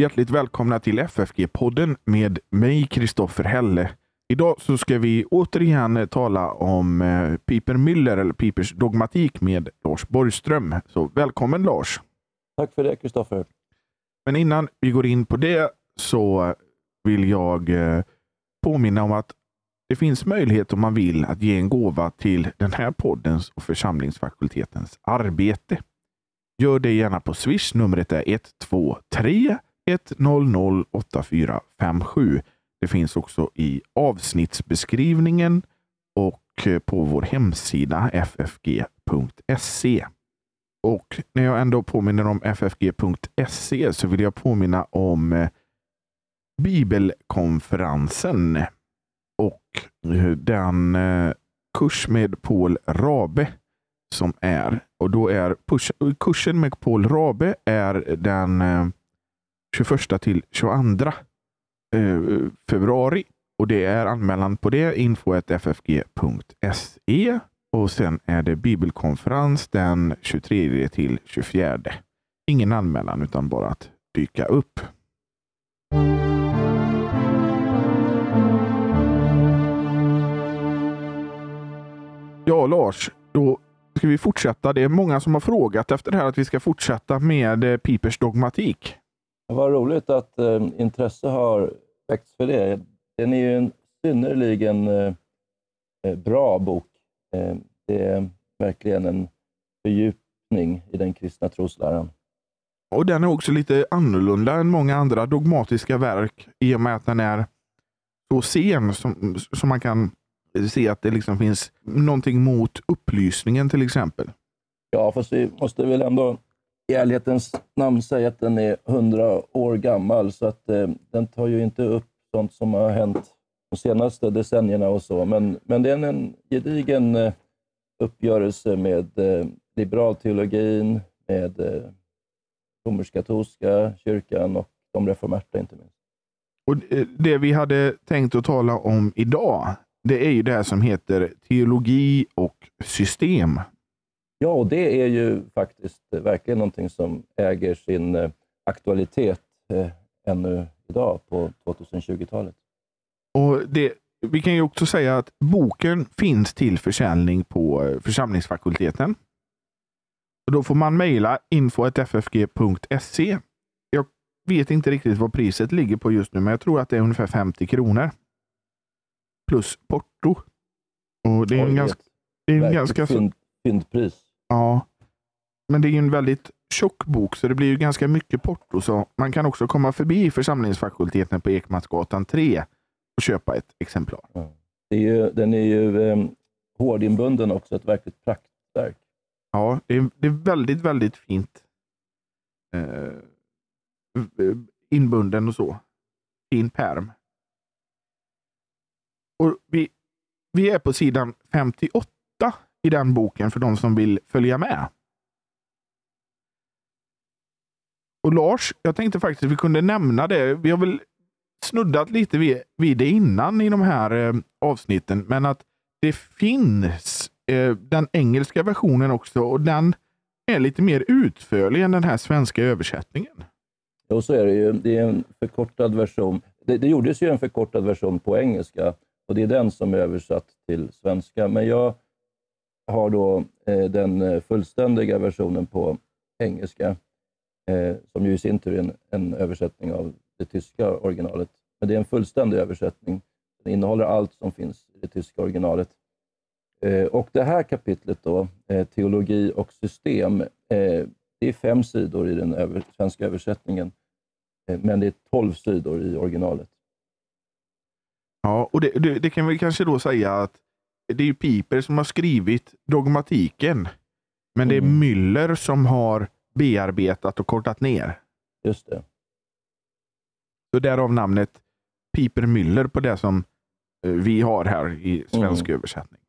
Hjärtligt välkomna till FFG-podden med mig, Kristoffer Helle. Idag så ska vi återigen tala om eh, Piper Müller, eller Pipers dogmatik med Lars Borgström. Så välkommen Lars! Tack för det, Kristoffer. Men innan vi går in på det så vill jag eh, påminna om att det finns möjlighet om man vill att ge en gåva till den här poddens och församlingsfakultetens arbete. Gör det gärna på Swish. Numret är 123 100 8457. Det finns också i avsnittsbeskrivningen och eh, på vår hemsida ffg.se. Och när jag ändå påminner om ffg.se så vill jag påminna om eh, bibelkonferensen och eh, den kurs med Paul Rabe som är. Och då är kursen med Paul Rabe är den 21 till 22 eh, februari och det är anmälan på det info.ffg.se och sen är det bibelkonferens den 23 till 24. Ingen anmälan utan bara att dyka upp. Ja, Lars, då ska vi fortsätta. Det är många som har frågat efter det här att vi ska fortsätta med eh, Pipers dogmatik. Vad roligt att eh, intresse har väckts för det. Den är ju en synnerligen eh, eh bra bok Eh, det är verkligen en fördjupning i den kristna trosläran. Och den är också lite annorlunda än många andra dogmatiska verk i och med att den är så sen som, som man kan se att det liksom finns någonting mot upplysningen till exempel. Ja, fast vi måste väl ändå i ärlighetens namn säga att den är hundra år gammal, så att eh, den tar ju inte upp sånt som har hänt de senaste decennierna och så. Men, men det är en gedigen eh, uppgörelse med eh, liberalteologin, med eh, romersk-katolska kyrkan och de reformerta inte minst. Och eh, Det vi hade tänkt att tala om idag, det är ju det här som heter teologi och system. Ja, och det är ju faktiskt verkligen någonting som äger sin aktualitet ännu idag på 2020-talet. Och det, Vi kan ju också säga att boken finns till försäljning på eh, församlingsfakulteten. Och då får man mejla info.ffg.se. Jag vet inte riktigt vad priset ligger på just nu, men jag tror att det är ungefär 50 kronor. Plus porto. Och det är en ganska, det är en ganska fynd, fyndpris. Ja, men det är en väldigt tjock bok, så det blir ju ganska mycket porto. Så man kan också komma förbi församlingsfakulteten på Ekmansgatan 3 och köpa ett exemplar. Mm. Är ju, den är ju eh, hårdinbunden också, ett verkligt praktverk. Ja, det är, det är väldigt, väldigt fint eh, inbunden och så. Fin perm. Och vi, vi är på sidan 58 i den boken för de som vill följa med. Och Lars, jag tänkte faktiskt att vi kunde nämna det. Vi har väl snuddat lite vid, vid det innan i de här eh, avsnitten, men att det finns eh, den engelska versionen också och den är lite mer utförlig än den här svenska översättningen. Jo, så är det ju. Det är en förkortad version. Det, det gjordes ju en förkortad version på engelska och det är den som är översatt till svenska. Men jag har då eh, den eh, fullständiga versionen på engelska, eh, som ju i sin tur är en, en översättning av det tyska originalet. Men det är en fullständig översättning. Den innehåller allt som finns i det tyska originalet. Eh, och det här kapitlet, då, eh, teologi och system, eh, det är fem sidor i den över, svenska översättningen, eh, men det är tolv sidor i originalet. Ja, och det, det, det, kan vi kanske då säga att det är Piper som har skrivit dogmatiken, men det är mm. Müller som har bearbetat och kortat ner. Just det. Så därav namnet Piper Müller på det som eh, vi har här i svensk mm. översättning.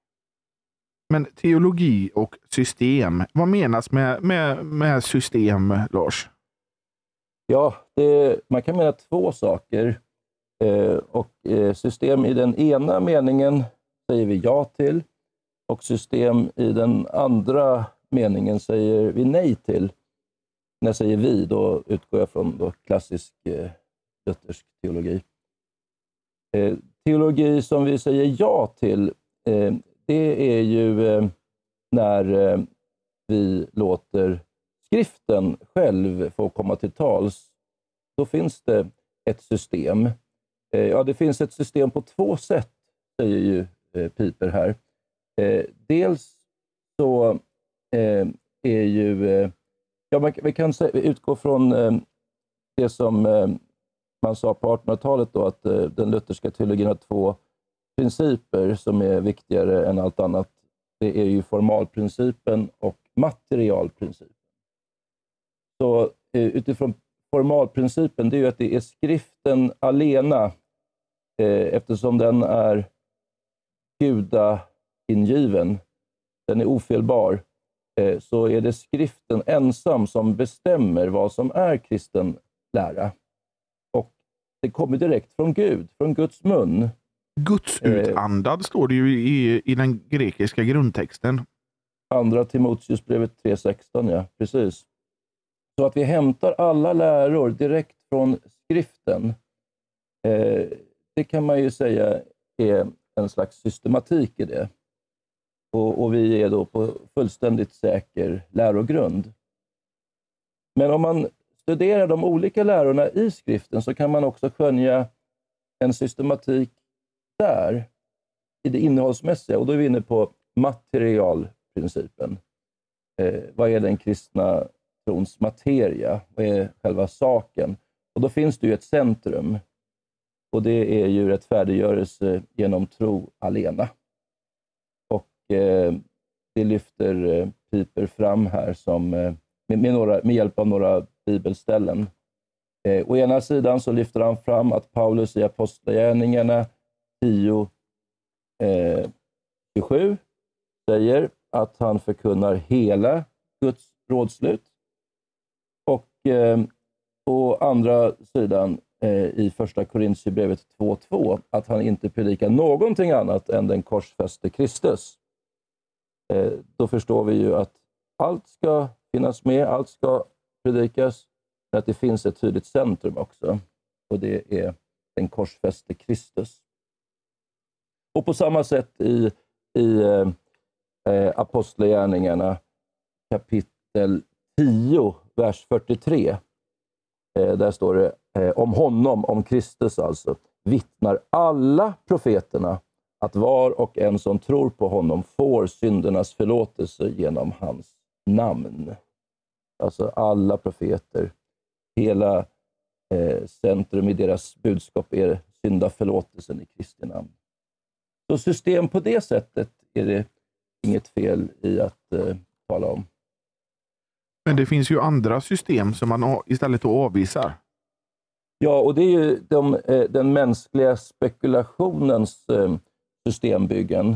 Men teologi och system, vad menas med, med, med system, Lars? Ja, det, man kan mena två saker. Eh, och eh, System i den ena meningen säger vi ja till och system i den andra meningen säger vi nej till. när jag säger vi, då utgår jag från då klassisk eh, luthersk teologi. Eh, teologi som vi säger ja till, eh, det är ju eh, när eh, vi låter skriften själv få komma till tals. Då finns det ett system. Eh, ja, det finns ett system på två sätt, säger ju Eh, piper här. Eh, dels så eh, är ju... ja, vi kan utgå från det som man sa på 1800-talet då att eh, den lutherska teologin har två principer som är viktigare än allt annat. Det är ju formalprincipen och materialprincipen. Så eh, utifrån formalprincipen, det är ju att det är skriften alena, eh, eftersom den är gudaingiven, den är ofelbar, så är det skriften ensam som bestämmer vad som är kristen lära det kommer direkt från Gud, från Guds mun. Gudsutandad eh, står det ju i, i den grekiska grundtexten. Andra Timoteusbrevet 3.16, ja. Precis. Så att vi hämtar alla läror direkt från skriften, eh, det kan man ju säga är en slags systematik i det. Och, och, vi är då på fullständigt säker lärogrund. Men om man studerar de olika lärorna i skriften så kan man också skönja en systematik där, i det innehållsmässiga. Och då är vi inne på materialprincipen. Eh, vad är den kristna trons materia? Vad är själva saken? Och Då finns det ju ett centrum. Och det är ju rättfärdiggörelse genom tro alena. Och eh, Det lyfter eh, Piper fram här som, eh, med, med, några, med hjälp av några bibelställen. Eh, å ena sidan så lyfter han fram att Paulus i Apostlagärningarna 10, eh, 27 säger att han förkunnar hela Guds rådslut. Och eh, å andra sidan Eh, i första Korintierbrevet 2.2 att han inte predikar någonting annat än den korsfäste Kristus. Eh, då förstår vi ju att allt ska finnas med, allt ska predikas, men att det finns ett tydligt centrum också. Och det är den korsfäste Kristus. Och på samma sätt i, i eh, eh Apostlagärningarna kapitel 10, vers 43. Eh, där står det eh, om honom, om Kristus alltså, vittnar alla profeterna att var och en som tror på honom får syndernas förlåtelse genom hans namn. Alltså alla profeter. Hela eh, centrum i deras budskap är syndaförlåtelsen i Kristi namn. Så system på det sättet är det inget fel i att eh, tala om. Men det finns ju andra system som man istället avvisar. Ja, och det är ju de, eh, den mänskliga spekulationens eh, systembyggen.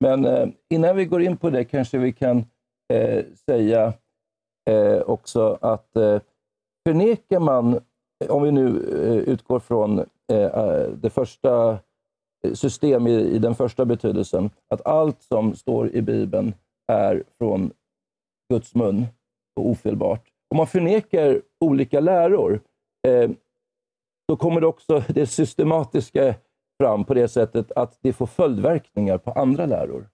Men eh, innan vi går in på det kanske vi kan säga också att förnekar man, om vi nu utgår från det första system i, i, den första betydelsen, att allt som står i Bibeln är från Guds mun och ofelbart. Om man förnekar olika läror, eh, då kommer det också det systematiska fram på det sättet att det får följdverkningar på andra läror.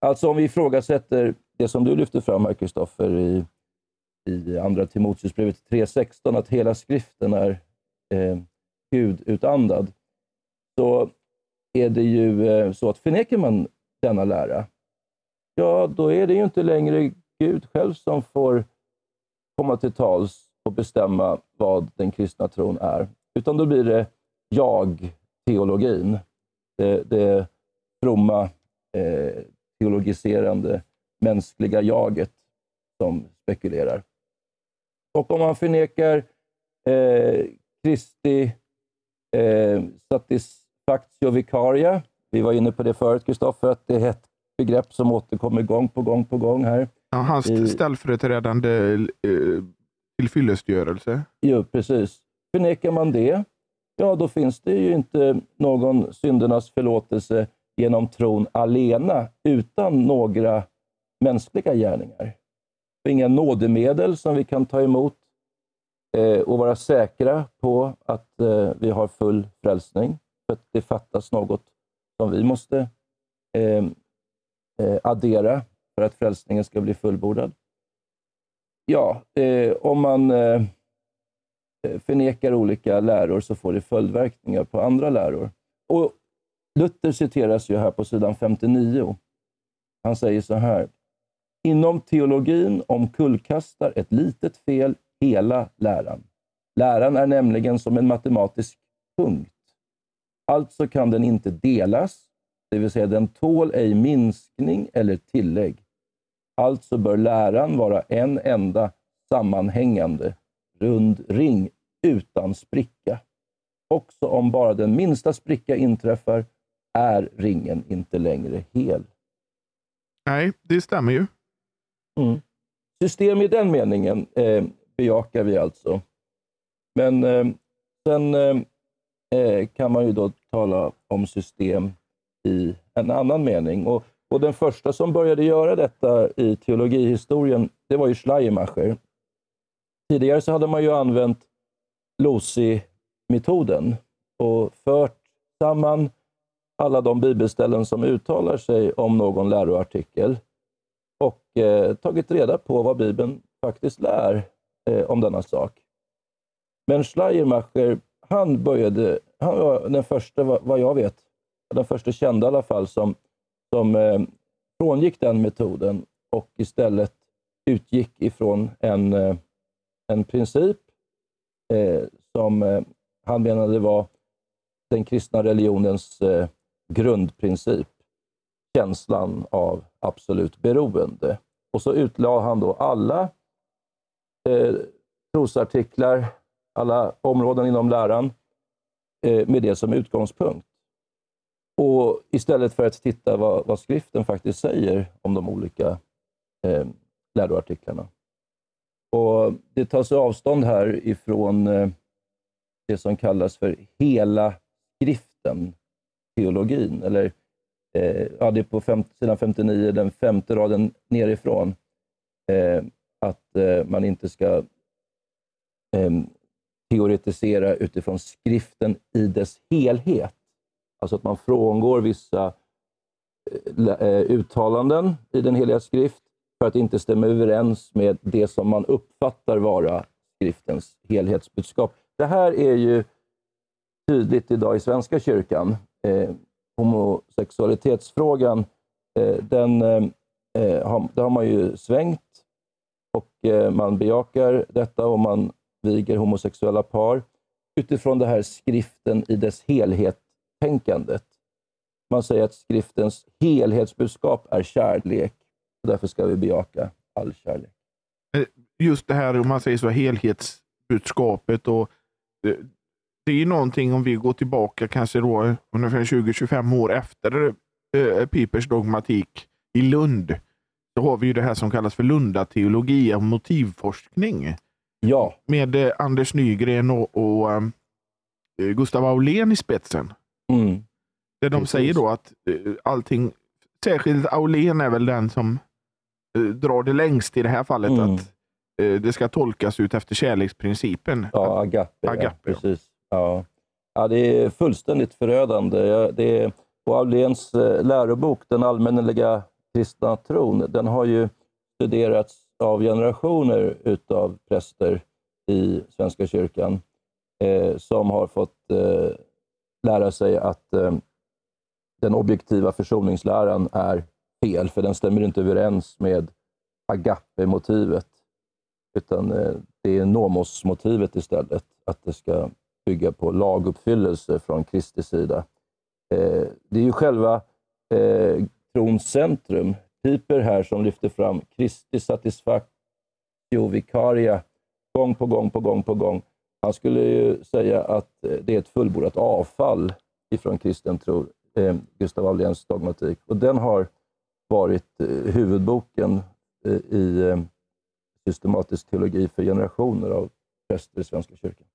Alltså om vi ifrågasätter det som du lyfter fram här, Kristoffer, i, i Andra Timoteusbrevet 3.16, att hela skriften är eh, gudutandad, så är det ju eh, så att förnekar man denna lära, ja, då är det ju inte längre Gud själv som får komma till tals och bestämma vad den kristna tron är, utan då blir det jag-teologin. Det, det fromma, eh, teologiserande mänskliga jaget som spekulerar. Och om man förnekar eh, Kristi eh, satisfactio vicaria, vi var inne på det förut Kristoffer, att det är ett begrepp som återkommer gång på gång på gång här. Ja, hans I, ställföreträdande eh, tillfyllestgörelse. Jo, precis. Förnekar man det, ja då finns det ju inte någon syndernas förlåtelse genom tron alena utan några mänskliga gärningar. inga nådemedel som vi kan ta emot eh, och vara säkra på att eh, vi har full frälsning. För att det fattas något som vi måste eh, eh addera för att frälsningen ska bli fullbordad. Ja, eh, om man eh, förnekar olika läror så får det följdverkningar på andra läror. Och Luther citeras ju här på sidan 59. Han säger så här. Inom teologin omkullkastar ett litet fel hela läran. Läran är nämligen som en matematisk punkt. Alltså kan den inte delas, det vill säga den tål ej minskning eller tillägg. Alltså bör läran vara en enda sammanhängande rund ring utan spricka. Också om bara den minsta spricka inträffar är ringen inte längre hel. Nej, det stämmer ju. Mm. System i den meningen eh, bejakar vi alltså. Men eh, sen eh, eh, kan man ju då tala om system i en annan mening. Och, och den första som började göra detta i teologihistorien, det var ju Schleiermacher. Tidigare så hade man ju använt Losi-metoden och fört samman alla de bibelställen som uttalar sig om någon läroartikel och eh, tagit reda på vad Bibeln faktiskt lär eh, om denna sak. Men Schleiermacher, han började, han var den första, vad jag vet, den första kända i alla fall, som, som eh, frångick den metoden och istället utgick ifrån en, eh, en princip eh, som eh, han menade var den kristna religionens eh, grundprincip, känslan av absolut beroende. Och så utlade han då alla eh, trosartiklar, alla områden inom läran eh, med det som utgångspunkt. Och istället för att titta vad, vad skriften faktiskt säger om de olika eh, läroartiklarna. Och Det tas avstånd här ifrån eh, det som kallas för hela skriften, teologin. Eller, eh, ja, det är på fem, sidan 59, den femte raden nerifrån. Eh, att eh, man inte ska eh, teoretisera utifrån skriften i dess helhet. Alltså att man frångår vissa eh, eh, uttalanden i den heliga skrift för att inte stämma överens med det som man uppfattar vara skriftens helhetsbudskap. Det här är ju tydligt idag i Svenska kyrkan. Eh, homosexualitetsfrågan, eh, den, eh, eh har, har, har man ju svängt och eh, man bejakar detta och man viger homosexuella par utifrån det här skriften i dess helhet helhet-tänkandet. Man säger att skriftens helhetsbudskap är kärlek. Och därför ska vi bejaka all kärlek. Eh, just det här, om man säger så, helhetsbudskapet. och det är någonting om vi går tillbaka kanske då ungefär 20-25 år efter eh, Pipers dogmatik i Lund. Så har vi ju det här som kallas för Lundateologi och motivforskning. Ja. Med eh, Anders Nygren och, och Gustav Aulén i spetsen. Mm. Där de Precis. säger då att eh, allting, särskilt Aulén är väl den som eh, drar det längst i det här fallet. Mm. att eh, det ska tolkas ut efter kärleksprincipen. Ja, agape. agape ja, precis. Ja. ja, det är fullständigt förödande. Det är, och Auléns lärobok, Den allmänneliga kristna tron, den har ju studerats av generationer utav präster i Svenska kyrkan eh, som har fått eh, lära sig att eh, den objektiva försoningsläran är fel, för den stämmer inte överens med agape-motivet. Utan eh, det är nomos-motivet istället, att det ska bygga på laguppfyllelse från Kristi sida. Eh, det är ju själva eh, trons centrum. Piper här som lyfter fram Kristi satisfactio vicaria gång på gång på gång på gång. Han skulle ju säga att det är ett fullbordat avfall ifrån kristen tro, eh, Gustav Auléns dogmatik. Och den har varit eh, huvudboken eh, i eh, systematisk teologi för generationer av präster i Svenska kyrkan.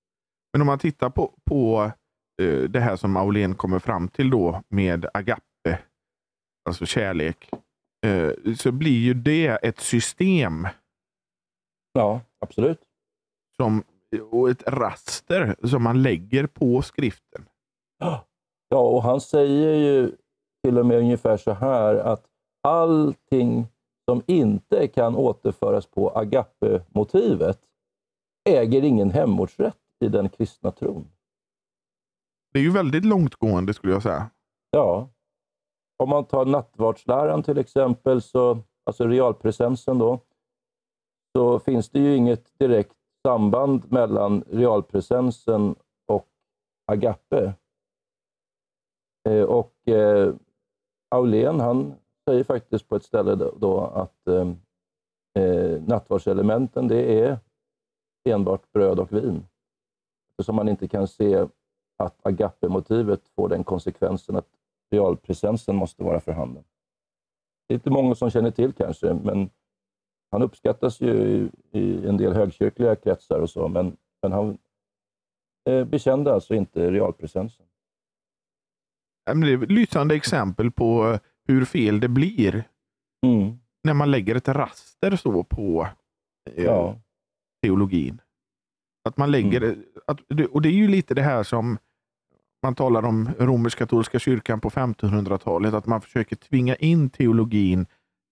Men om man tittar på, på uh, det här som Aulén kommer fram till då med agape, alltså kärlek, så blir ju det ett system Ja, absolut. Som, och ett raster som man lägger på skriften. Ja, och han säger ju till och med ungefär så här att allting som inte kan återföras på agape-motivet äger ingen hemortsrätt i den kristna tron. Det är ju väldigt långtgående skulle jag säga. Ja. Om man tar nattvardsläran till exempel, så, alltså realpresensen då, så finns det ju inget direkt samband mellan realpresensen och agape. Eh, och eh, Aulén han säger faktiskt på ett ställe då, då att eh, eh, nattvardselementen det är enbart bröd och vin. Eftersom man inte kan se att agape-motivet får den konsekvensen att realpresensen måste vara för handen. Det är inte många som känner till kanske, men han uppskattas ju i, i en del högkyrkliga kretsar och så, men, men han eh, bekände alltså inte realpresensen. Det är ett lysande exempel på eh, hur fel det blir mm. när man lägger ett raster så på eh, ja. teologin. Att man lägger, mm. att, och det är ju lite det här som man talar om romersk-katolska kyrkan på 1500-talet, att man försöker tvinga in teologin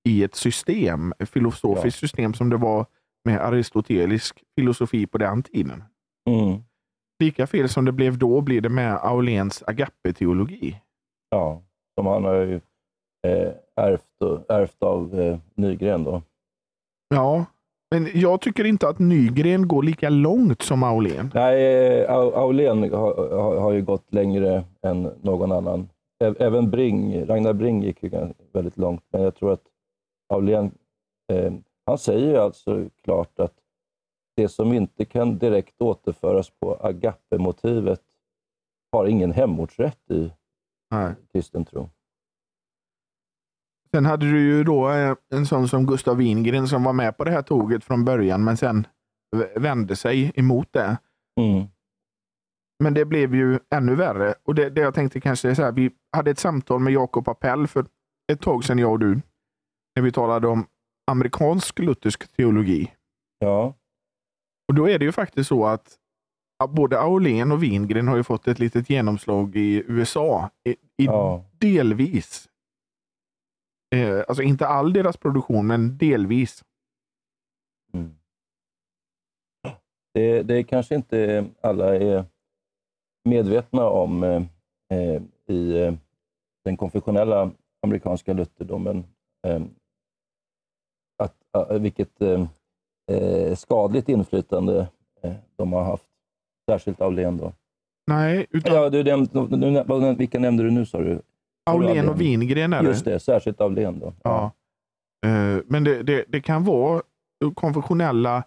i ett system, ett filosofiskt ja. system som det var med aristotelisk filosofi på den tiden. Mm. Lika fel som det blev då blir det med Auléns agape-teologi. Ja, som han har ju eh, ärvt, ärvt av eh, Nygren. Då. Ja, men jag tycker inte att Nygren går lika långt som Aulén. Nej, Aulén har, har, har ju gått längre än någon annan. Även Bring, Ragnar Bring gick ju väldigt långt, men jag tror att Aulén, eh, han säger alltså klart att det som inte kan direkt återföras på agape-motivet har ingen hemortsrätt i Nej. kristen tro. Sen hade du ju då eh, en sån som Gustav Wingren som var med på det här tåget från början, men sen vände sig emot det. Mm. Men det blev ju ännu värre. Och det, det jag tänkte kanske är så här, vi hade ett samtal med Jakob Appell för ett tag sedan, jag och du, när vi talade om amerikansk luthersk teologi. Ja. Och Då är det ju faktiskt så att både Aulén och Wingren har ju fått ett litet genomslag i USA. I, i ja. Delvis. Eh, alltså inte all deras produktion, men delvis. Mm. Det, det kanske inte alla är medvetna om eh, eh i eh, den konfessionella amerikanska lutherdomen. Eh, att, vilket eh, skadligt inflytande de har haft. Särskilt Aulén då. Nej, utan... Ja, du nämnde, vilka nämnde du nu sa du? Aulén och Wingren är det. Just det, särskilt Aulén. Då. Ja. Uh, men det, det, det, kan vara konfessionella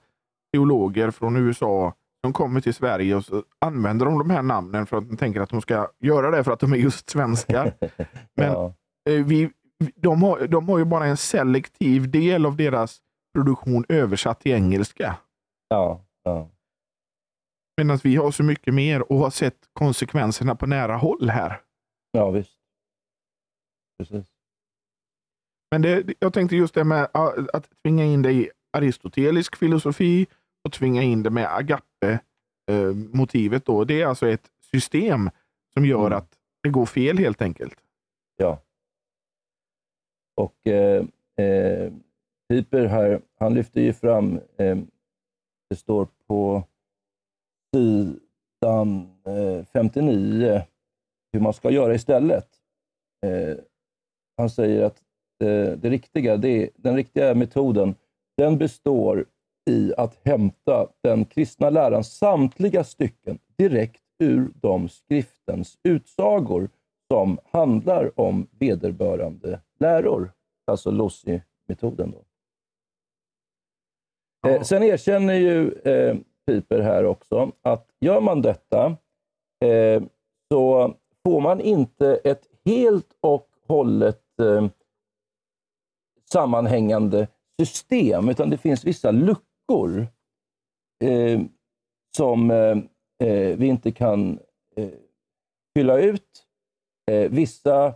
teologer från USA som kommer till Sverige och så använder de de här namnen för att de tänker att de ska göra det för att de är just svenskar. Men ja. vi, de, har, de har ju bara en selektiv del av deras produktion översatt till engelska. Ja, ja. Medan vi har så mycket mer och har sett konsekvenserna på nära håll här. Ja, visst. Precis. Men det, jag tänkte just det med att tvinga in det i aristotelisk filosofi och tvinga in det med agape-motivet. Eh, det är alltså ett system som gör mm. att det går fel helt enkelt. Ja. Och eh, eh, Piper här, han lyfter ju fram, eh, det står på sidan eh, 59 hur man ska göra istället. Eh, han säger att det, det riktiga, det, den riktiga metoden, den består i att hämta den kristna lärans samtliga stycken direkt ur de skriftens utsagor som handlar om vederbörande läror. Alltså Lossi-metoden. Ja. Eh, sen erkänner ju eh, Piper här också att gör man detta eh, så får man inte ett helt och hållet eh, sammanhängande system, utan det finns vissa luckor eh, som eh, eh vi inte kan fylla ut. Eh, vissa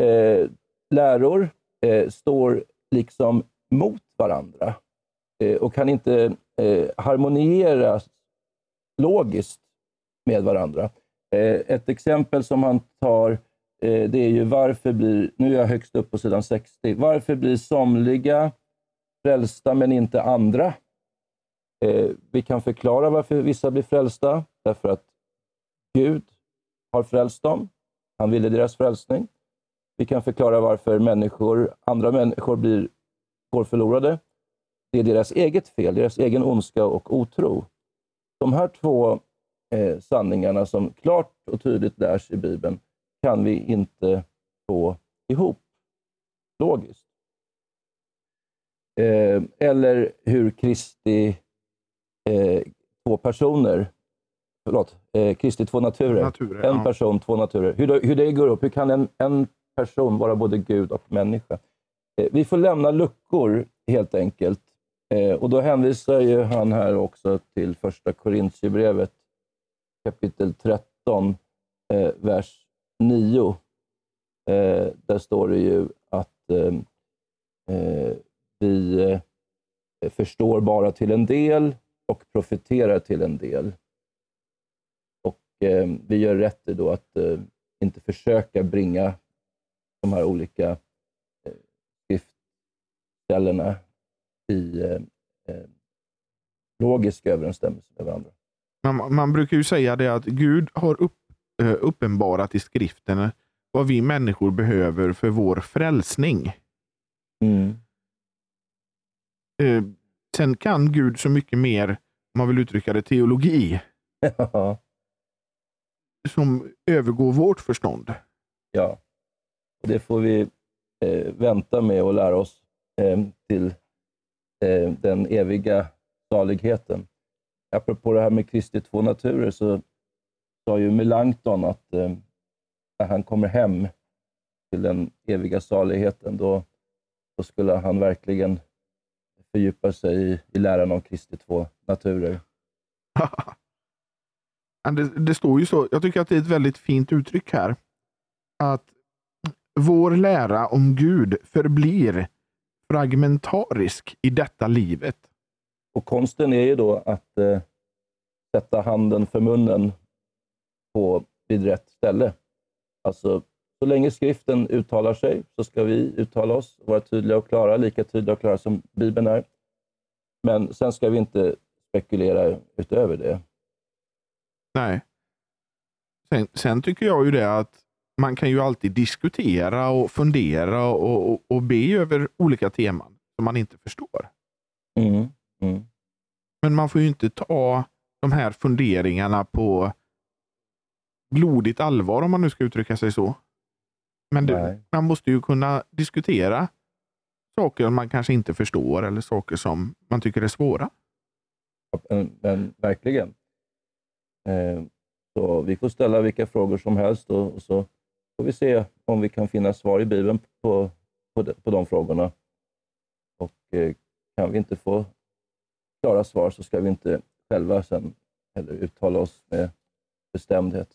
eh, läror eh, står liksom mot varandra eh, och kan inte eh, harmoniera logiskt med varandra. Eh, ett exempel som han tar eh, det är ju varför blir, nu är jag högst upp på sidan 60, varför blir somliga frälsta men inte andra? Eh, vi kan förklara varför vissa blir frälsta, därför att Gud har frälst dem. Han ville deras frälsning. Vi kan förklara varför människor, andra människor blir, går förlorade. Det är deras eget fel, deras egen ondska och otro. De här två eh, sanningarna som klart och tydligt lärs i Bibeln kan vi inte få ihop logiskt. Eh, eller hur Kristi eh, två personer, förlåt, eh, Kristi två naturer, Naturer, en ja. person, två naturer. Hur, det- hur det går upp, hur kan en, en person vara både Gud och människa? Eh, vi får lämna luckor helt enkelt. Eh, och då hänvisar ju han här också till första Korintierbrevet kapitel 13, eh, vers 9. Eh, där står det ju att eh, eh, vi eh, förstår bara till en del och profiterar till en del. Eh, vi gör rätt i då att eh, inte försöka bringa de här olika eh, skriftställena i eh, eh, logisk överensstämmelse med varandra. Man, man brukar ju säga det att Gud har upp, eh, uppenbarat i skriften vad vi människor behöver för vår frälsning. Mm. Sen kan Gud så mycket mer, om man vill uttrycka det, teologi Ja, som övergår vårt förstånd. ja. Och det får vi eh, vänta med och lära oss eh, till eh, den eviga saligheten. Apropå det här med Kristi två naturer så sa ju Melanchthon att eh, när han kommer hem till den eviga saligheten, då, då skulle han verkligen fördjupa sig i, i läran om Kristi två naturer. Det, det står ju så. Jag tycker att det är ett väldigt fint uttryck här. Att vår lära om Gud förblir fragmentarisk i detta livet. Och konsten är ju då att eh, sätta handen för munnen på, vid rätt ställe. Alltså, så länge skriften uttalar sig så ska vi uttala oss, vara tydliga och klara, lika tydliga och klara som Bibeln är. Men sen ska vi inte spekulera utöver det. Nej. Sen, sen tycker jag ju det att man kan ju alltid diskutera och fundera och, och, och be över olika teman som man inte förstår. Mm. Mm. Men man får ju inte ta de här funderingarna på blodigt allvar om man nu ska uttrycka sig så. Men det, man måste ju kunna diskutera saker man kanske inte förstår eller saker som man tycker är svåra. Men, men verkligen. Eh, så vi får ställa vilka frågor som helst och, så får vi se om vi kan finna svar i Bibeln på, på, de, på de frågorna. Och eh, kan vi inte få klara svar så ska vi inte själva sen heller uttala oss med bestämdhet.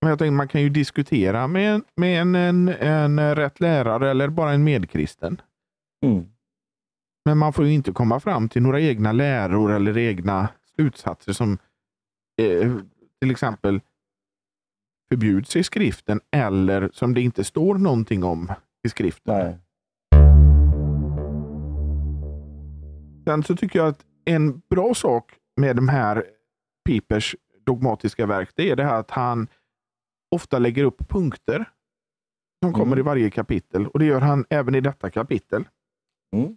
Men jag tänkte man kan ju diskutera med, en- med en, en, en rätt lärare eller bara en medkristen. Mm. Men man får ju inte komma fram till några egna läror eller egna slutsatser som eh, till exempel förbjuds i skriften eller som det inte står någonting om i skriften. Nej. Sen så tycker jag att en bra sak med de här Pipers dogmatiska verk, det är det här att han ofta lägger upp punkter som kommer Mm. i varje kapitel och det gör han även i detta kapitel. Mm.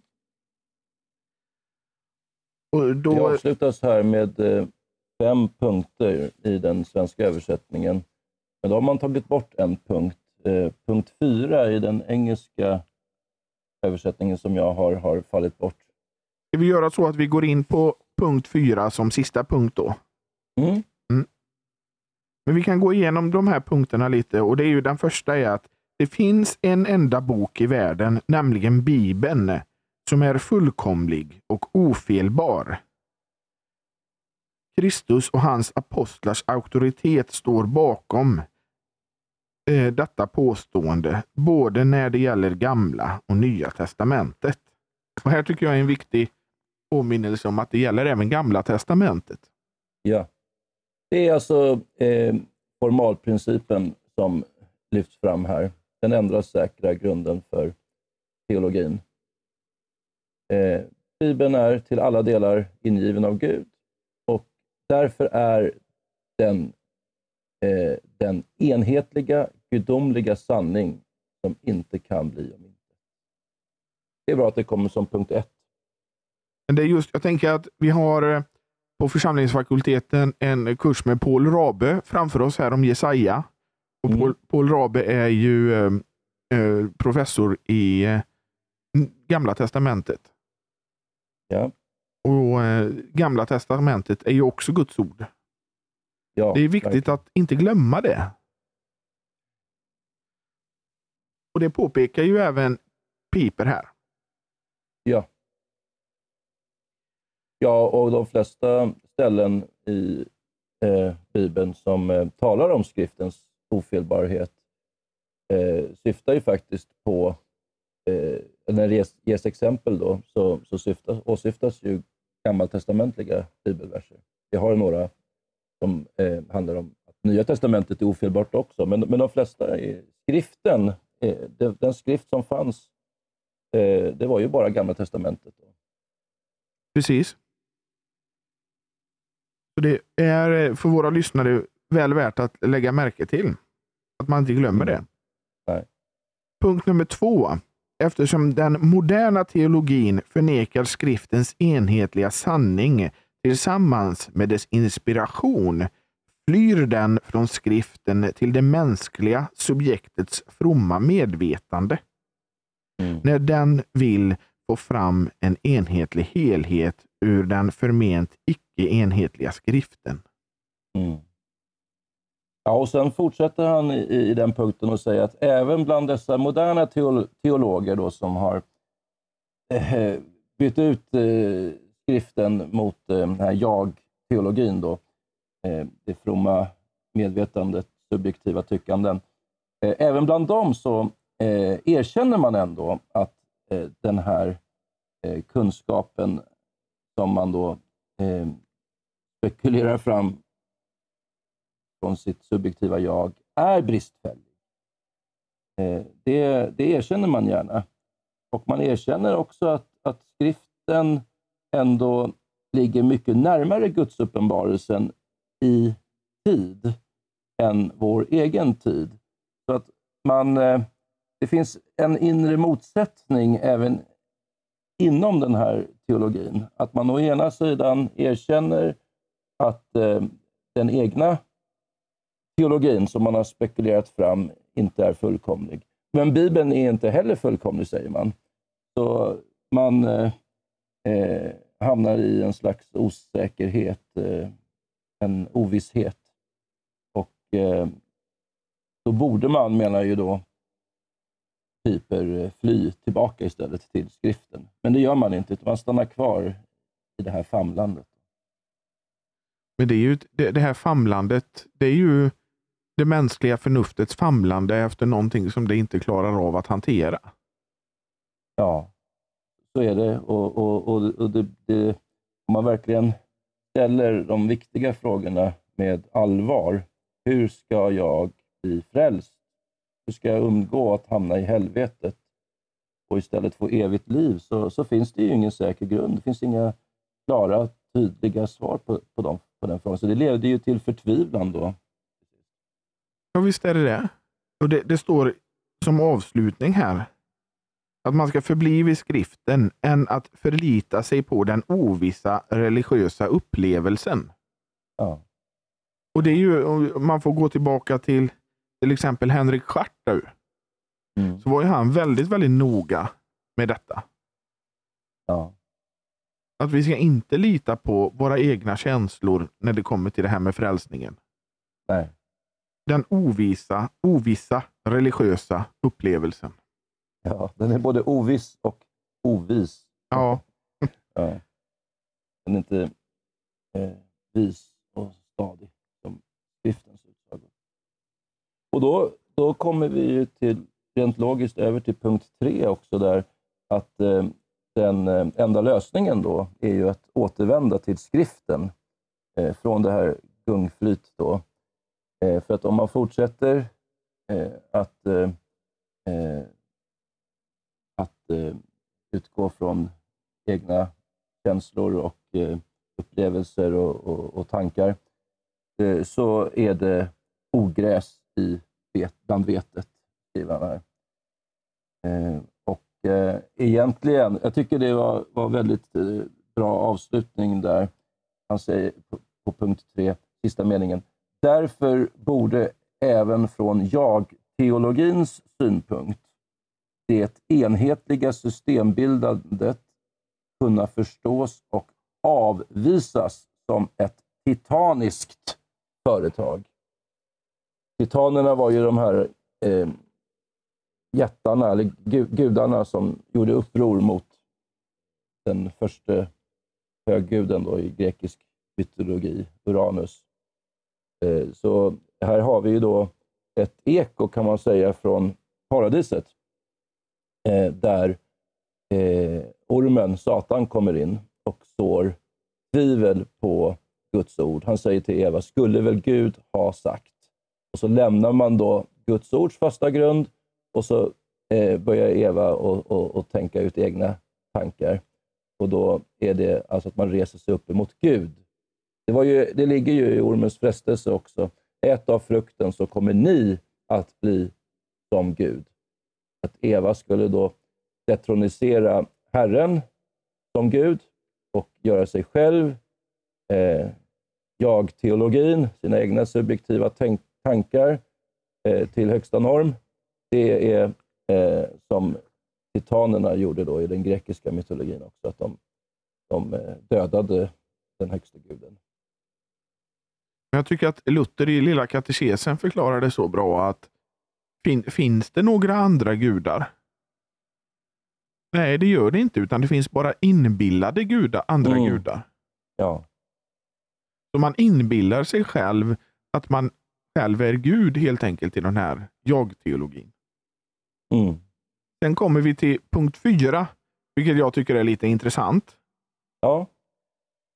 Och Det då, avslutas här med eh, fem punkter i den svenska översättningen. Men då har man tagit bort en punkt. Eh, punkt fyra i den engelska översättningen som jag har, har fallit bort. ska vi göra så att vi går in på punkt fyra som sista punkt då. Mm. Men vi kan gå igenom de här punkterna lite och det är ju den första är att det finns en enda bok i världen, nämligen Bibeln, som är fullkomlig och ofelbar. Kristus och hans apostlars auktoritet står bakom eh, detta påstående, både när det gäller gamla och nya testamentet. Och Här tycker jag är en viktig påminnelse om att det gäller även Gamla Testamentet. Ja. Det är alltså eh, formalprincipen som lyfts fram här. Den ändrar säkra grunden för teologin. Eh, Bibeln är till alla delar ingiven av Gud därför är den, eh, den enhetliga, gudomliga sanning som inte kan bli om inte. Det är bra att det kommer som punkt ett. Men det är just, jag tänker att vi har eh, på församlingsfakulteten en kurs med Paul Rabe framför oss här om Jesaja. Och Mm. Paul, Paul Rabe är ju eh, eh, professor i eh, Gamla Testamentet. Ja. Och eh, Gamla Testamentet är ju också Guds ord. Ja, Det är viktigt verkligen. att inte glömma det. Och Det påpekar ju även Piper här. Ja. Ja, och de flesta ställen i eh, Bibeln som eh, talar om skriftens ofelbarhet eh, syftar ju faktiskt på, eh, när det ges, ges exempel då, så, så syftas, åsyftas ju gammaltestamentliga bibelverser. Vi har några som eh, handlar om att Nya testamentet är ofelbart också, men, men de flesta, är, skriften, eh, den, den skrift som fanns Eh, det var ju bara Gamla Testamentet. Precis. Så Det är eh, för våra lyssnare väl värt att lägga märke till. Att man inte glömmer det. Nej. Punkt nummer två. Eftersom den moderna teologin förnekar skriftens enhetliga sanning tillsammans med dess inspiration flyr den från skriften till det mänskliga subjektets fromma medvetande Mm. när den vill få fram en enhetlig helhet ur den förment icke enhetliga skriften. Mm. Ja, och sen fortsätter han i, i den punkten och säger att även bland dessa moderna teolo teologer då, som har eh, bytt ut eh, skriften mot eh, den här jag-teologin, då, eh, det fromma medvetandet, subjektiva tyckanden. Eh, även bland dem så eh, erkänner man ändå att eh, den här eh, kunskapen som man då eh, spekulerar fram från sitt subjektiva jag är bristfällig. Eh, det, det erkänner man gärna. Och man erkänner också att, att skriften ändå ligger mycket närmare Gudsuppenbarelsen i tid än vår egen tid. Så att man, eh, det finns en inre motsättning även inom den här teologin. Att man å ena sidan erkänner att eh, den egna teologin som man har spekulerat fram inte är fullkomlig. Men Bibeln är inte heller fullkomlig, säger man. Så man eh, eh, hamnar i en slags osäkerhet, eh, en ovisshet. Och eh, då borde man, menar ju då typer, eh, fly tillbaka istället till skriften. Men det gör man inte, utan man stannar kvar i det här famlandet. Men det, är ju, det, det här famlandet, det är ju det mänskliga förnuftets famlande efter någonting som det inte klarar av att hantera. Ja, så är det. Och, och, och, och det, det, om man verkligen ställer de viktiga frågorna med allvar. Hur ska jag bli frälst? Hur ska jag undgå att hamna i helvetet och istället få evigt liv? Så, så finns det ju ingen säker grund. Det finns inga klara, tydliga svar på, på, dem, på den frågan. Så det leder ju till förtvivlan då. Ja, visst är det det. Och det, det står som avslutning här att man ska förbli vid skriften än att förlita sig på den ovissa religiösa upplevelsen. Ja. Och det är ju, man får gå tillbaka till till exempel Henrik Schartau, Mm. så var ju han väldigt, väldigt noga med detta. Ja. Att vi ska inte lita på våra egna känslor när det kommer till det här med frälsningen. Nej. Den ovisa, ovissa religiösa upplevelsen. Ja, den är både oviss och ovis. Ja, Ja. Den är inte eh, vis och stadig som skriftens utsago. Och då, då kommer vi ju till, rent logiskt över till punkt tre också där, att eh, den eh, enda lösningen då är ju att återvända till skriften eh, från det här gungflyt. Då. Eh, för att om man fortsätter eh, att, eh, eh, att eh, utgå från egna känslor och eh, upplevelser och, och, och tankar, eh, så är det ogräs i vet, bland vetet, skriver han här. Och eh, egentligen, jag tycker det var, var väldigt eh, bra avslutning där. Han säger på, på punkt tre, sista meningen. Därför borde även från jag-teologins synpunkt det enhetliga systembildandet kunna förstås och avvisas som ett titaniskt företag. Titanerna var ju de här eh, jättarna, eller gudarna, som gjorde uppror mot den första högguden då i grekisk mytologi, Uranus. Eh, så här har vi ju då ett eko kan man säga från paradiset, eh, där eh, ormen, Satan, kommer in och sår tvivel på Guds ord. Han säger till Eva, skulle väl Gud ha sagt? Och så lämnar man då Guds ords fasta grund och så börjar Eva och, och, och, tänka ut egna tankar. Och då är det alltså att man reser sig upp emot Gud. Det, var ju, det ligger ju i ormens frestelse också. Ät av frukten så kommer ni att bli som Gud. Att Eva skulle då detronisera Herren som Gud och göra sig själv, eh, jag-teologin, sina egna subjektiva tankar eh, till högsta norm. Det är eh, som titanerna gjorde då i den grekiska mytologin också, att de, de eh, dödade den högste guden. Jag tycker att Luther i Lilla katekesen förklarar det så bra att fin, finns det några andra gudar? Nej, det gör det inte, utan det finns bara inbillade gudar, andra mm. gudar. Ja. Så man inbillar sig själv att man själv är Gud helt enkelt i den här jag-teologin. Mm. Sen kommer vi till punkt fyra, vilket jag tycker är lite intressant. Ja.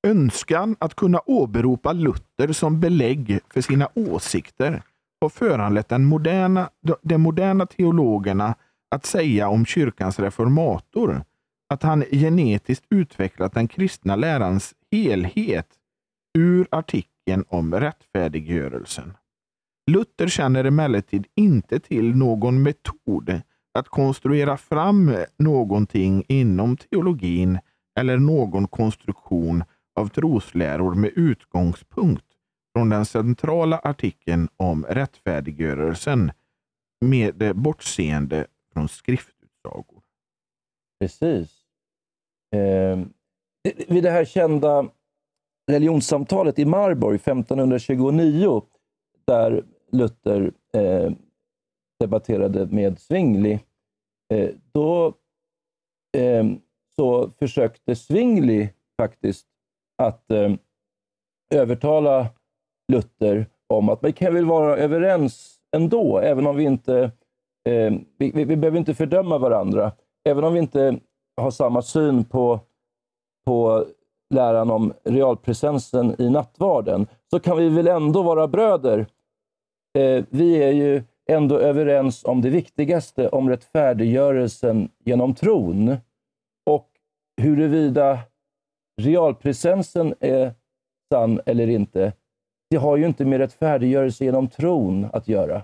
Önskan att kunna åberopa Luther som belägg för sina åsikter har föranlett den moderna, de moderna teologerna att säga om kyrkans reformator att han genetiskt utvecklat den kristna lärans helhet ur artikeln om rättfärdiggörelsen. Luther känner emellertid inte till någon metod att konstruera fram någonting inom teologin eller någon konstruktion av trosläror med utgångspunkt från den centrala artikeln om rättfärdiggörelsen med bortseende från skriftutsagor. Precis. Eh, vid det här kända religionssamtalet i Marburg 1529 där Luther eh, debatterade med Zwingli, eh, då eh, så försökte Zwingli faktiskt att eh, övertala Luther om att vi kan väl vara överens ändå, även om vi inte eh, vi, vi, vi, behöver inte fördöma varandra. Även om vi inte har samma syn på, på läran om realpresensen i nattvarden, så kan vi väl ändå vara bröder eh, vi är ju ändå överens om det viktigaste, om rättfärdiggörelsen genom tron. Och huruvida realpresensen är sann eller inte, det har ju inte med rättfärdiggörelse genom tron att göra.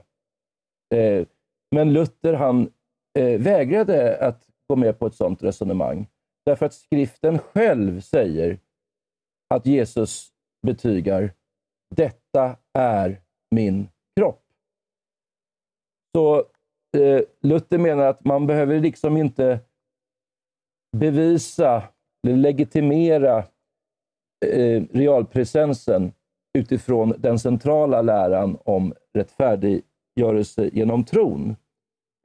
Eh, men Luther han eh, vägrade att gå med på ett sådant resonemang. Därför att skriften själv säger att Jesus betygar detta är min kropp. Så eh, Luther menar att man behöver liksom inte bevisa legitimera eh, realpresensen utifrån den centrala läran om rättfärdiggörelse genom tron.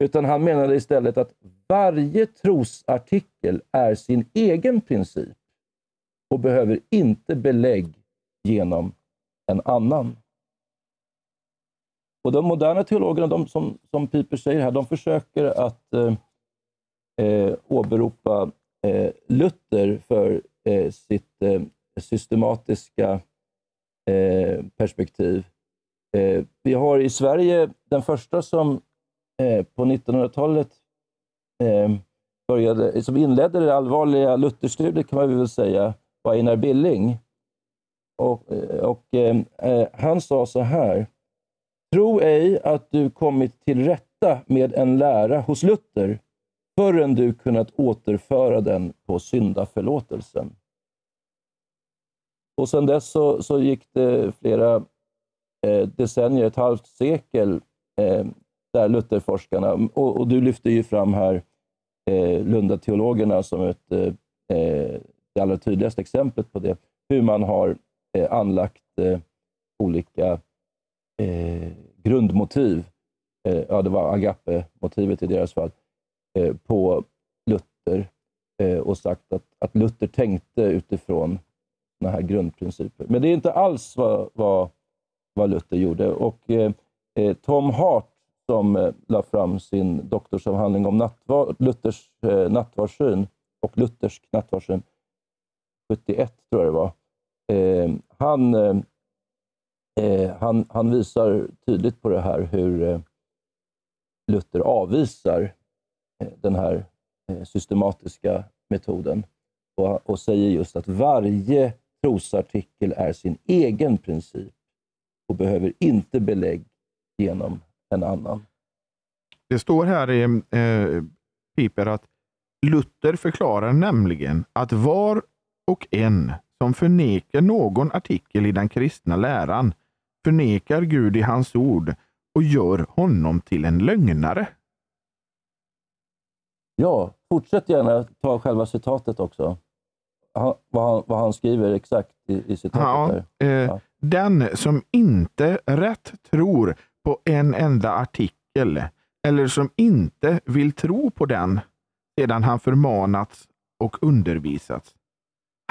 Utan han menade istället att varje trosartikel är sin egen princip och behöver inte belägg genom en annan. Och de moderna teologerna, de som, som Piper säger här, de försöker att eh, eh åberopa Eh, Luther för eh, sitt eh, systematiska eh, perspektiv. Eh, vi har i Sverige den första som eh, på 1900-talet eh, började, som inledde det allvarliga Lutherstudiet kan man väl säga, var Einar Billing. Och, och eh, han sa så här. Tro ej att du kommit till rätta med en lära hos Luther förrän du kunnat återföra den på syndaförlåtelsen. Och sedan dess så, så gick det flera eh, decennier, ett halvt sekel, eh, där Lutherforskarna, och, och, du lyfter ju fram här eh, Lundateologerna som ett, eh, eh det allra tydligaste exemplet på det, hur man har eh, anlagt eh, olika eh, grundmotiv. Eh, ja, det var agape-motivet i deras fall, Eh, på Luther eh, och sagt att, att Luther tänkte utifrån sådana här grundprinciper. Men det är inte alls vad, vad, vad Luther gjorde. Och eh, eh Tom Hart, som eh, la fram sin doktorsavhandling om nattvar, Luthers eh, nattvardssyn och Luthers nattvardssyn 71, tror jag det var. Eh, han, eh, han, han visar tydligt på det här hur eh, Luther avvisar den här eh, systematiska metoden och, och säger just att varje trosartikel är sin egen princip och behöver inte belägg genom en annan. Det står här i eh, Piper att Luther förklarar nämligen att var och en som förnekar någon artikel i den kristna läran förnekar Gud i hans ord och gör honom till en lögnare. Ja, fortsätt gärna ta själva citatet också. Han, vad, han, vad han skriver exakt i, i citatet. Ja, eh, ja. Den som inte rätt tror på en enda artikel eller som inte vill tro på den sedan han förmanats och undervisats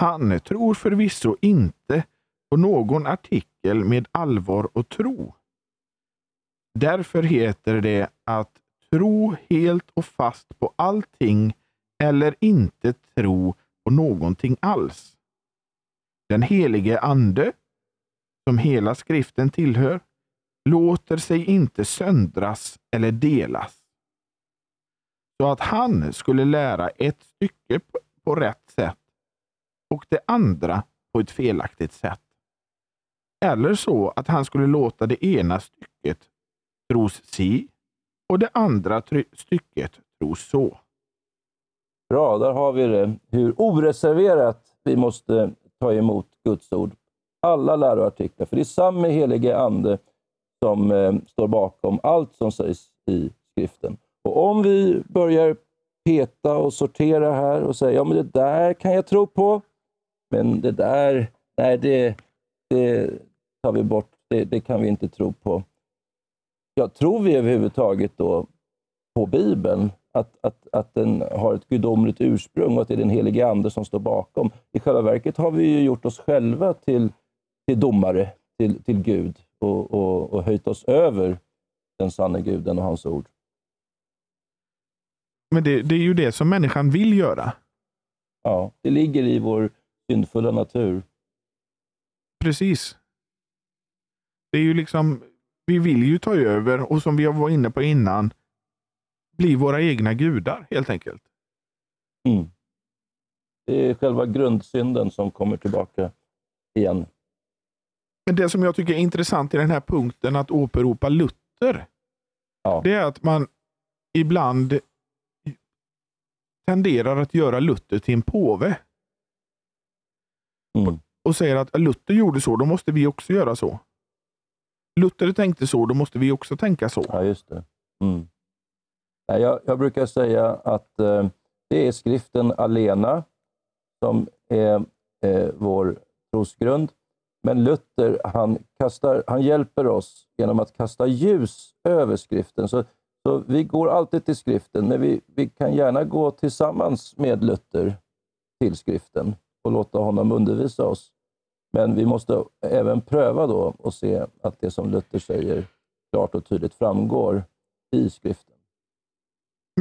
han tror förvisso inte på någon artikel med allvar och tro. Därför heter det att tro helt och fast på allting eller inte tro på någonting alls. Den helige Ande, som hela skriften tillhör, låter sig inte söndras eller delas. Så att han skulle lära ett stycke på rätt sätt och det andra på ett felaktigt sätt. Eller så att han skulle låta det ena stycket tros si och det andra stycket tros så. Bra, där har vi det. Hur oreserverat vi måste ta emot Guds ord. Alla läroartiklar. För det är samma helige Ande som eh, står bakom allt som sägs i skriften. Och om vi börjar peta och sortera här och säga ja men det där kan jag tro på. Men det där, nej, det, det tar vi bort. Det, det kan vi inte tro på. Ja, tror vi överhuvudtaget då på Bibeln? Att, att, att den har ett gudomligt ursprung och att det är den helige Ande som står bakom. I själva verket har vi ju gjort oss själva till, till domare till, till Gud och, och, och höjt oss över den sanne guden och hans ord. Men det, det, är ju det som människan vill göra. Ja, det ligger i vår syndfulla natur. Precis. Det är ju liksom, vi vill ju ta över och som vi var inne på innan, bli våra egna gudar helt enkelt. Mm. Det är själva grundsynden som kommer tillbaka igen. Men Det som jag tycker är intressant i den här punkten att åberopa Luther, ja. det är att man ibland tenderar att göra Luther till en påve. Mm. Och säger att Luther gjorde så, då måste vi också göra så. Luther tänkte så, då måste vi också tänka så. Ja, just det. Mm. Jag, jag, brukar säga att eh, det är skriften alena som är eh, vår trosgrund. Men Luther han, kastar, han hjälper oss genom att kasta ljus över skriften. Så, så vi går alltid till skriften, men vi, vi kan gärna gå tillsammans med Luther till skriften och låta honom undervisa oss. Men vi måste även pröva då och se att det som Luther säger klart och tydligt framgår i skriften.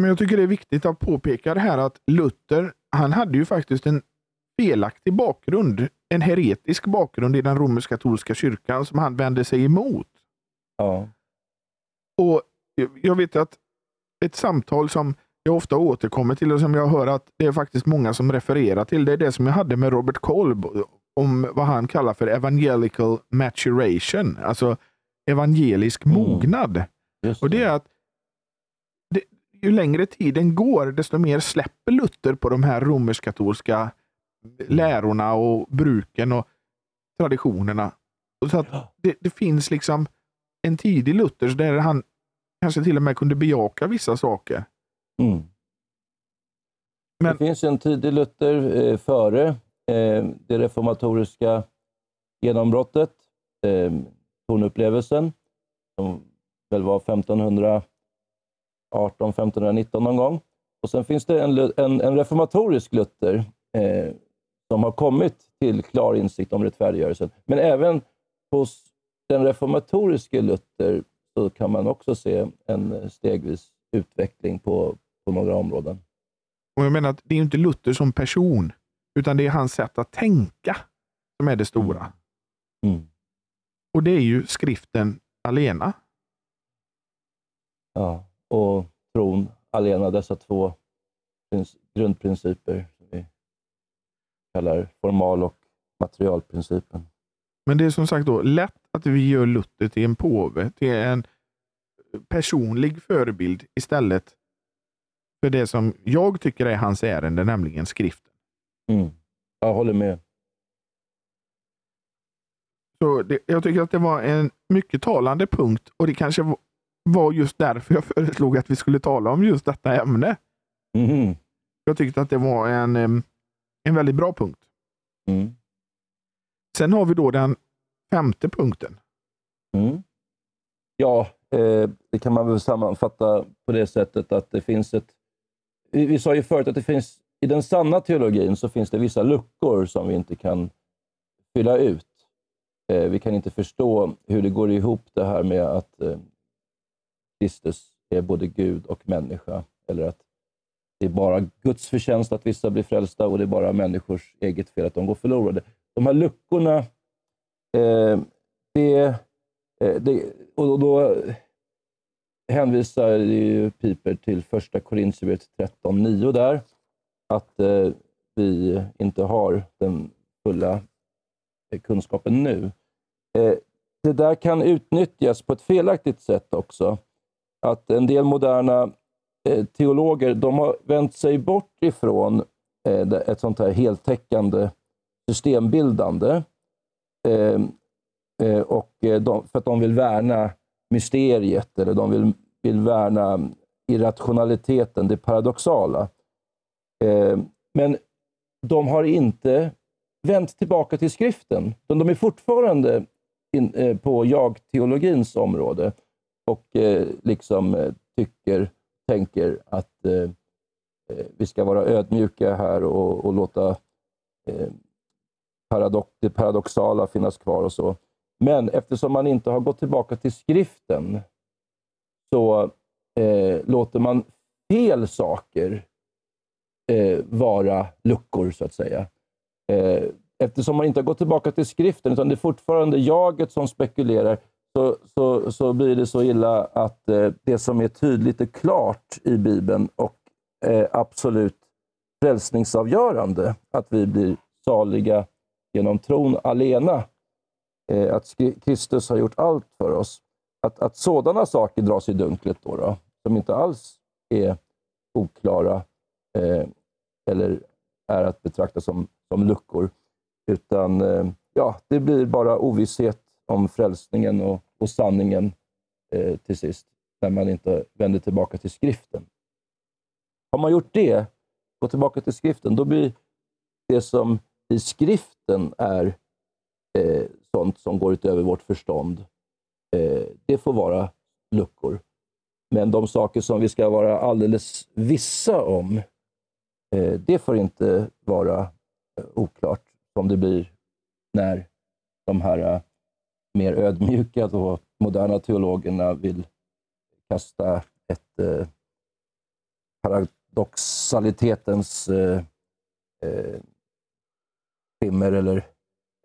Men jag tycker det är viktigt att påpeka det här att Luther, han hade ju faktiskt en felaktig bakgrund, en heretisk bakgrund i den romersk-katolska kyrkan som han vände sig emot. Ja. Och Jag vet att ett samtal som jag ofta återkommer till och som jag hör att det är faktiskt många som refererar till, det är det som jag hade med Robert Kolb om vad han kallar för evangelical maturation, alltså evangelisk Mm. mognad. Just Och det är att det, ju längre tiden går, desto mer släpper Luther på de här romersk-katolska lärorna och bruken och traditionerna. Och så att det, det finns liksom en tidig Luthers där han kanske till och med kunde bejaka vissa saker. Mm. Men- Det finns en tidig Luther eh, före Eh, det reformatoriska genombrottet, eh, tonupplevelsen, som väl var 1518, 1519 någon gång. Och sen finns det en, en, en reformatorisk Luther eh, som har kommit till klar insikt om rättfärdiggörelsen. Men även hos den reformatoriske Luther så kan man också se en stegvis utveckling på, på några områden. Och jag menar att det är inte Luther som person, utan det är hans sätt att tänka som är det stora. Mm. Och det är ju skriften alena. Ja, och tron alena, dessa två grundprinciper som vi kallar formal och materialprincipen. Men det är som sagt då lätt att vi gör Luther till en påve, till en personlig förebild istället för det som jag tycker är hans ärende, nämligen skriften. Mm. Jag håller med. Så det, jag tycker att det var en mycket talande punkt och det kanske var- just därför jag föreslog att vi skulle tala om just detta ämne. Mhm. Jag tyckte att det var en, en väldigt bra punkt. Mm. Sen har vi då den femte punkten. Mm. Ja, eh, det kan man väl sammanfatta på det sättet att det finns ett... Vi, vi sa ju förut att det finns i den sanna teologin så finns det vissa luckor som vi inte kan fylla ut. Eh, vi kan inte förstå hur det går ihop det här med att eh, Kristus är både Gud och människa. Eller att det är bara Guds förtjänst att vissa blir frälsta och det är bara människors eget fel att de går förlorade. De här luckorna, eh, det, eh, det, och då hänvisar ju Piper till första Korintierbrevet 13.9 där, att eh, vi inte har den fulla eh, kunskapen nu. Eh, det där kan utnyttjas på ett felaktigt sätt också. Att en del moderna eh, teologer, de har vänt sig bort ifrån eh, ett sånt här heltäckande systembildande. Eh, eh, och eh, de, för att de vill värna mysteriet, eller de vill, vill värna irrationaliteten, det paradoxala. Eh, men de har inte vänt tillbaka till skriften. utan De är fortfarande in, eh, på jag-teologins område och eh, liksom tycker, tänker att vi ska vara ödmjuka här och, och låta paradox, det paradoxala finnas kvar och så. Men eftersom man inte har gått tillbaka till skriften så eh, låter man fel saker eh, vara luckor, så att säga. Eh, eftersom man inte har gått tillbaka till skriften, utan det är fortfarande jaget som spekulerar, så, så, så blir det så illa att eh, det som är tydligt och klart i Bibeln och eh, absolut frälsningsavgörande, att vi blir saliga genom tron alena, eh, att Kristus har gjort allt för oss, att, att sådana saker dras i dunklet då, då som inte alls är oklara eh, eller är att betrakta som, som luckor. Utan eh, ja, det blir bara ovisshet om frälsningen och, och sanningen eh, till sist, när man inte vänder tillbaka till skriften. Har man gjort det, gått tillbaka till skriften, då blir det som i skriften är eh, sånt som går utöver vårt förstånd, eh, det får vara luckor. Men de saker som vi ska vara alldeles vissa om, eh, det får inte vara eh, oklart som det blir när de här eh, mer ödmjuka då, moderna teologerna vill kasta ett, eh, paradoxalitetens eh, eh, skimmer eller,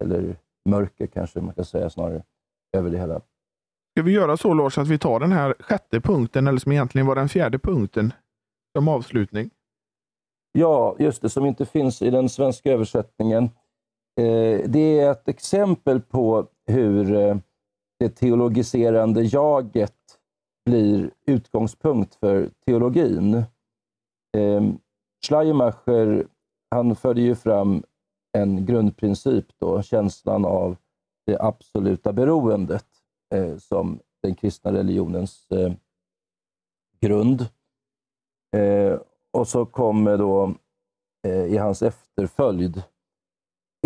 eller mörker kanske man kan säga snarare över det hela. Ska vi göra så Lars att vi tar den här sjätte punkten, eller som egentligen var den fjärde punkten, som avslutning? Ja, just det, som inte finns i den svenska översättningen. Eh, det är ett exempel på hur eh, det teologiserande jaget blir utgångspunkt för teologin. Eh, Schleiermacher han förde ju fram en grundprincip, då, känslan av det absoluta beroendet eh, som den kristna religionens eh, grund. Eh, och så kommer då eh, i hans efterföljd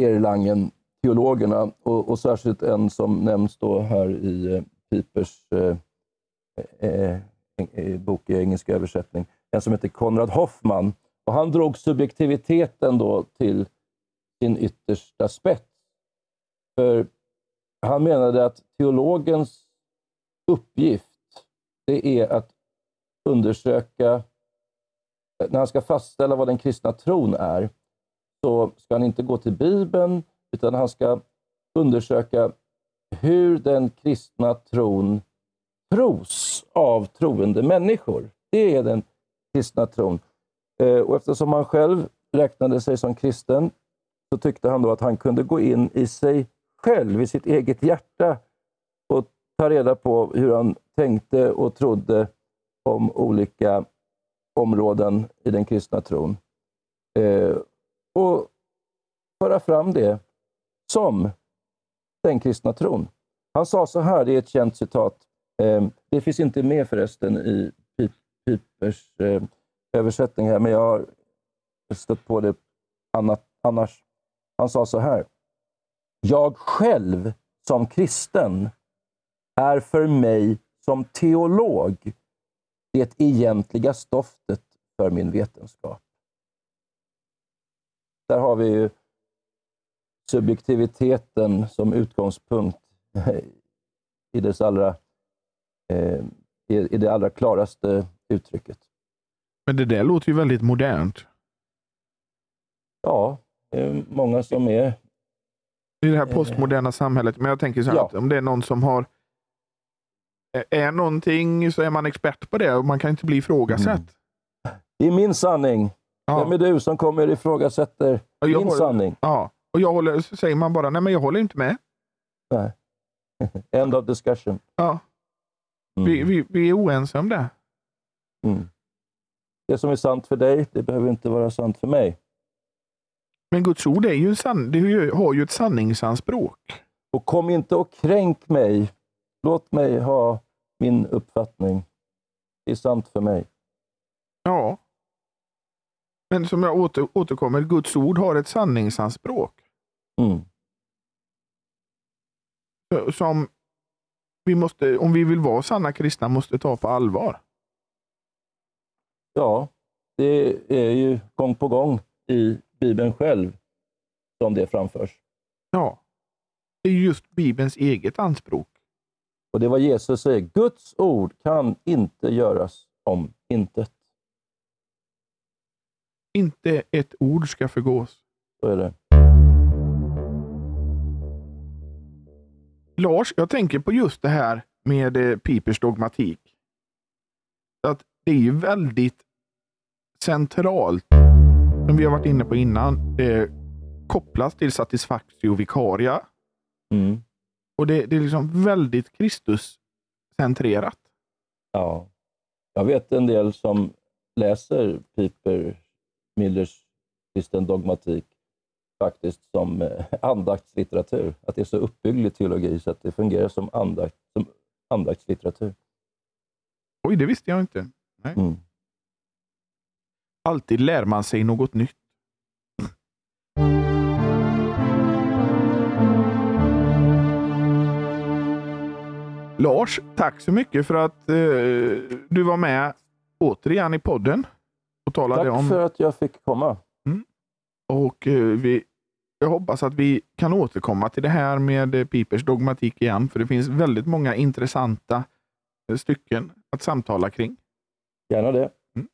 Erlangen, teologerna och, och, särskilt en som nämns då här i eh, Pipers eh, eh, eh, bok i engelsk översättning, en som heter Konrad Hoffman. Och han drog subjektiviteten då till sin yttersta spets. För han menade att teologens uppgift det är att undersöka, när han ska fastställa vad den kristna tron är, så ska han inte gå till Bibeln, utan han ska undersöka hur den kristna tron tros av troende människor. Det är den kristna tron. Eh, och eftersom han själv räknade sig som kristen så tyckte han då att han kunde gå in i sig själv, i sitt eget hjärta och ta reda på hur han tänkte och trodde om olika områden i den kristna tron. Eh, och föra fram det som den kristna tron. Han sa så här, det är ett känt citat, eh, det finns inte med förresten i Pipers eh, översättning här, men jag har stött på det annat, annars. Han sa så här. Jag själv som kristen är för mig som teolog det egentliga stoftet för min vetenskap. Där har vi ju subjektiviteten som utgångspunkt i, dess allra, eh, i det allra klaraste uttrycket. Men det där låter ju väldigt modernt. Ja, det är många som är... I det här postmoderna samhället. Men jag tänker så här, ja. att om det är någon som har är någonting så är man expert på det och man kan inte bli ifrågasatt. Mm. Det är min sanning. Ja. Vem är du som kommer ifrågasätter min håller, sanning? Ja, och jag håller, så säger man bara, nej men jag håller inte med. Nej. End of discussion. Ja. Mm. Vi, vi, vi är oense om det. Mm. Det som är sant för dig, det behöver inte vara sant för mig. Men Guds ord är ju san det har ju ett sanningsanspråk. Och kom inte och kränk mig. Låt mig ha min uppfattning. Det är sant för mig. Ja. Men som jag åter, återkommer, Guds ord har ett sanningsanspråk. Mm. Som vi måste, om vi vill vara sanna kristna, måste ta på allvar. Ja, det är ju gång på gång i Bibeln själv som det framförs. Ja, det är just Bibelns eget anspråk. Och det var Jesus säger, Guds ord kan inte göras om intet. Inte ett ord ska förgås. Så är det. Lars, jag tänker på just det här med eh, Pipers dogmatik. Att det är ju väldigt centralt, som vi har varit inne på innan, det kopplas till satisfactio vicaria. Mm. Och det, det är liksom väldigt Kristus-centrerat. Ja. Jag vet en del som läser Piper Millers kristen dogmatik faktiskt som eh, andaktslitteratur. Att det är så uppbygglig teologi så att det fungerar som, andakt, som andaktslitteratur. Oj, det visste jag inte. Mm. Alltid lär man sig något nytt. Lars, tack så mycket för att eh, du var med återigen i podden. Och talade tack om... för att jag fick komma. Mm. Och eh, vi, Jag hoppas att vi kan återkomma till det här med eh, Pipers dogmatik igen, för det finns väldigt många intressanta eh, stycken att samtala kring. Gärna det. Mm.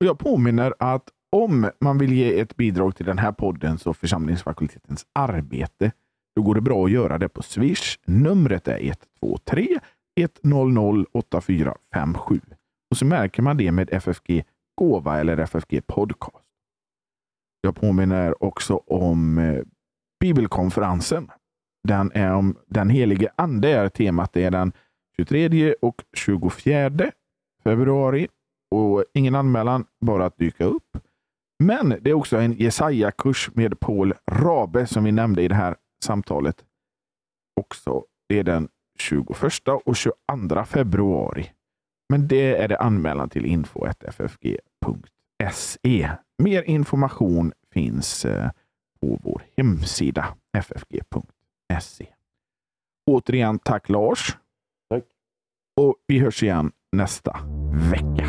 Och jag påminner att om man vill ge ett bidrag till den här poddens och församlingsfakultetens arbete, då går det bra att göra det på Swish. Numret är 123 100 8457. Och så märker man det med FFG Gåva eller FFG Podcast. Jag påminner också om eh, bibelkonferensen. Den, är om den helige ande är temat. Det är den 23 och 24 februari. Och ingen anmälan, bara att dyka upp. Men det är också en Jesaja-kurs med Paul Rabe som vi nämnde i det här samtalet. Också det är den 21 och 22 februari. Men det är det anmälan till info.ffg.se. Mer information finns eh, på vår hemsida ffg.se. Återigen tack Lars. Tack. Och vi hörs igen nästa vecka.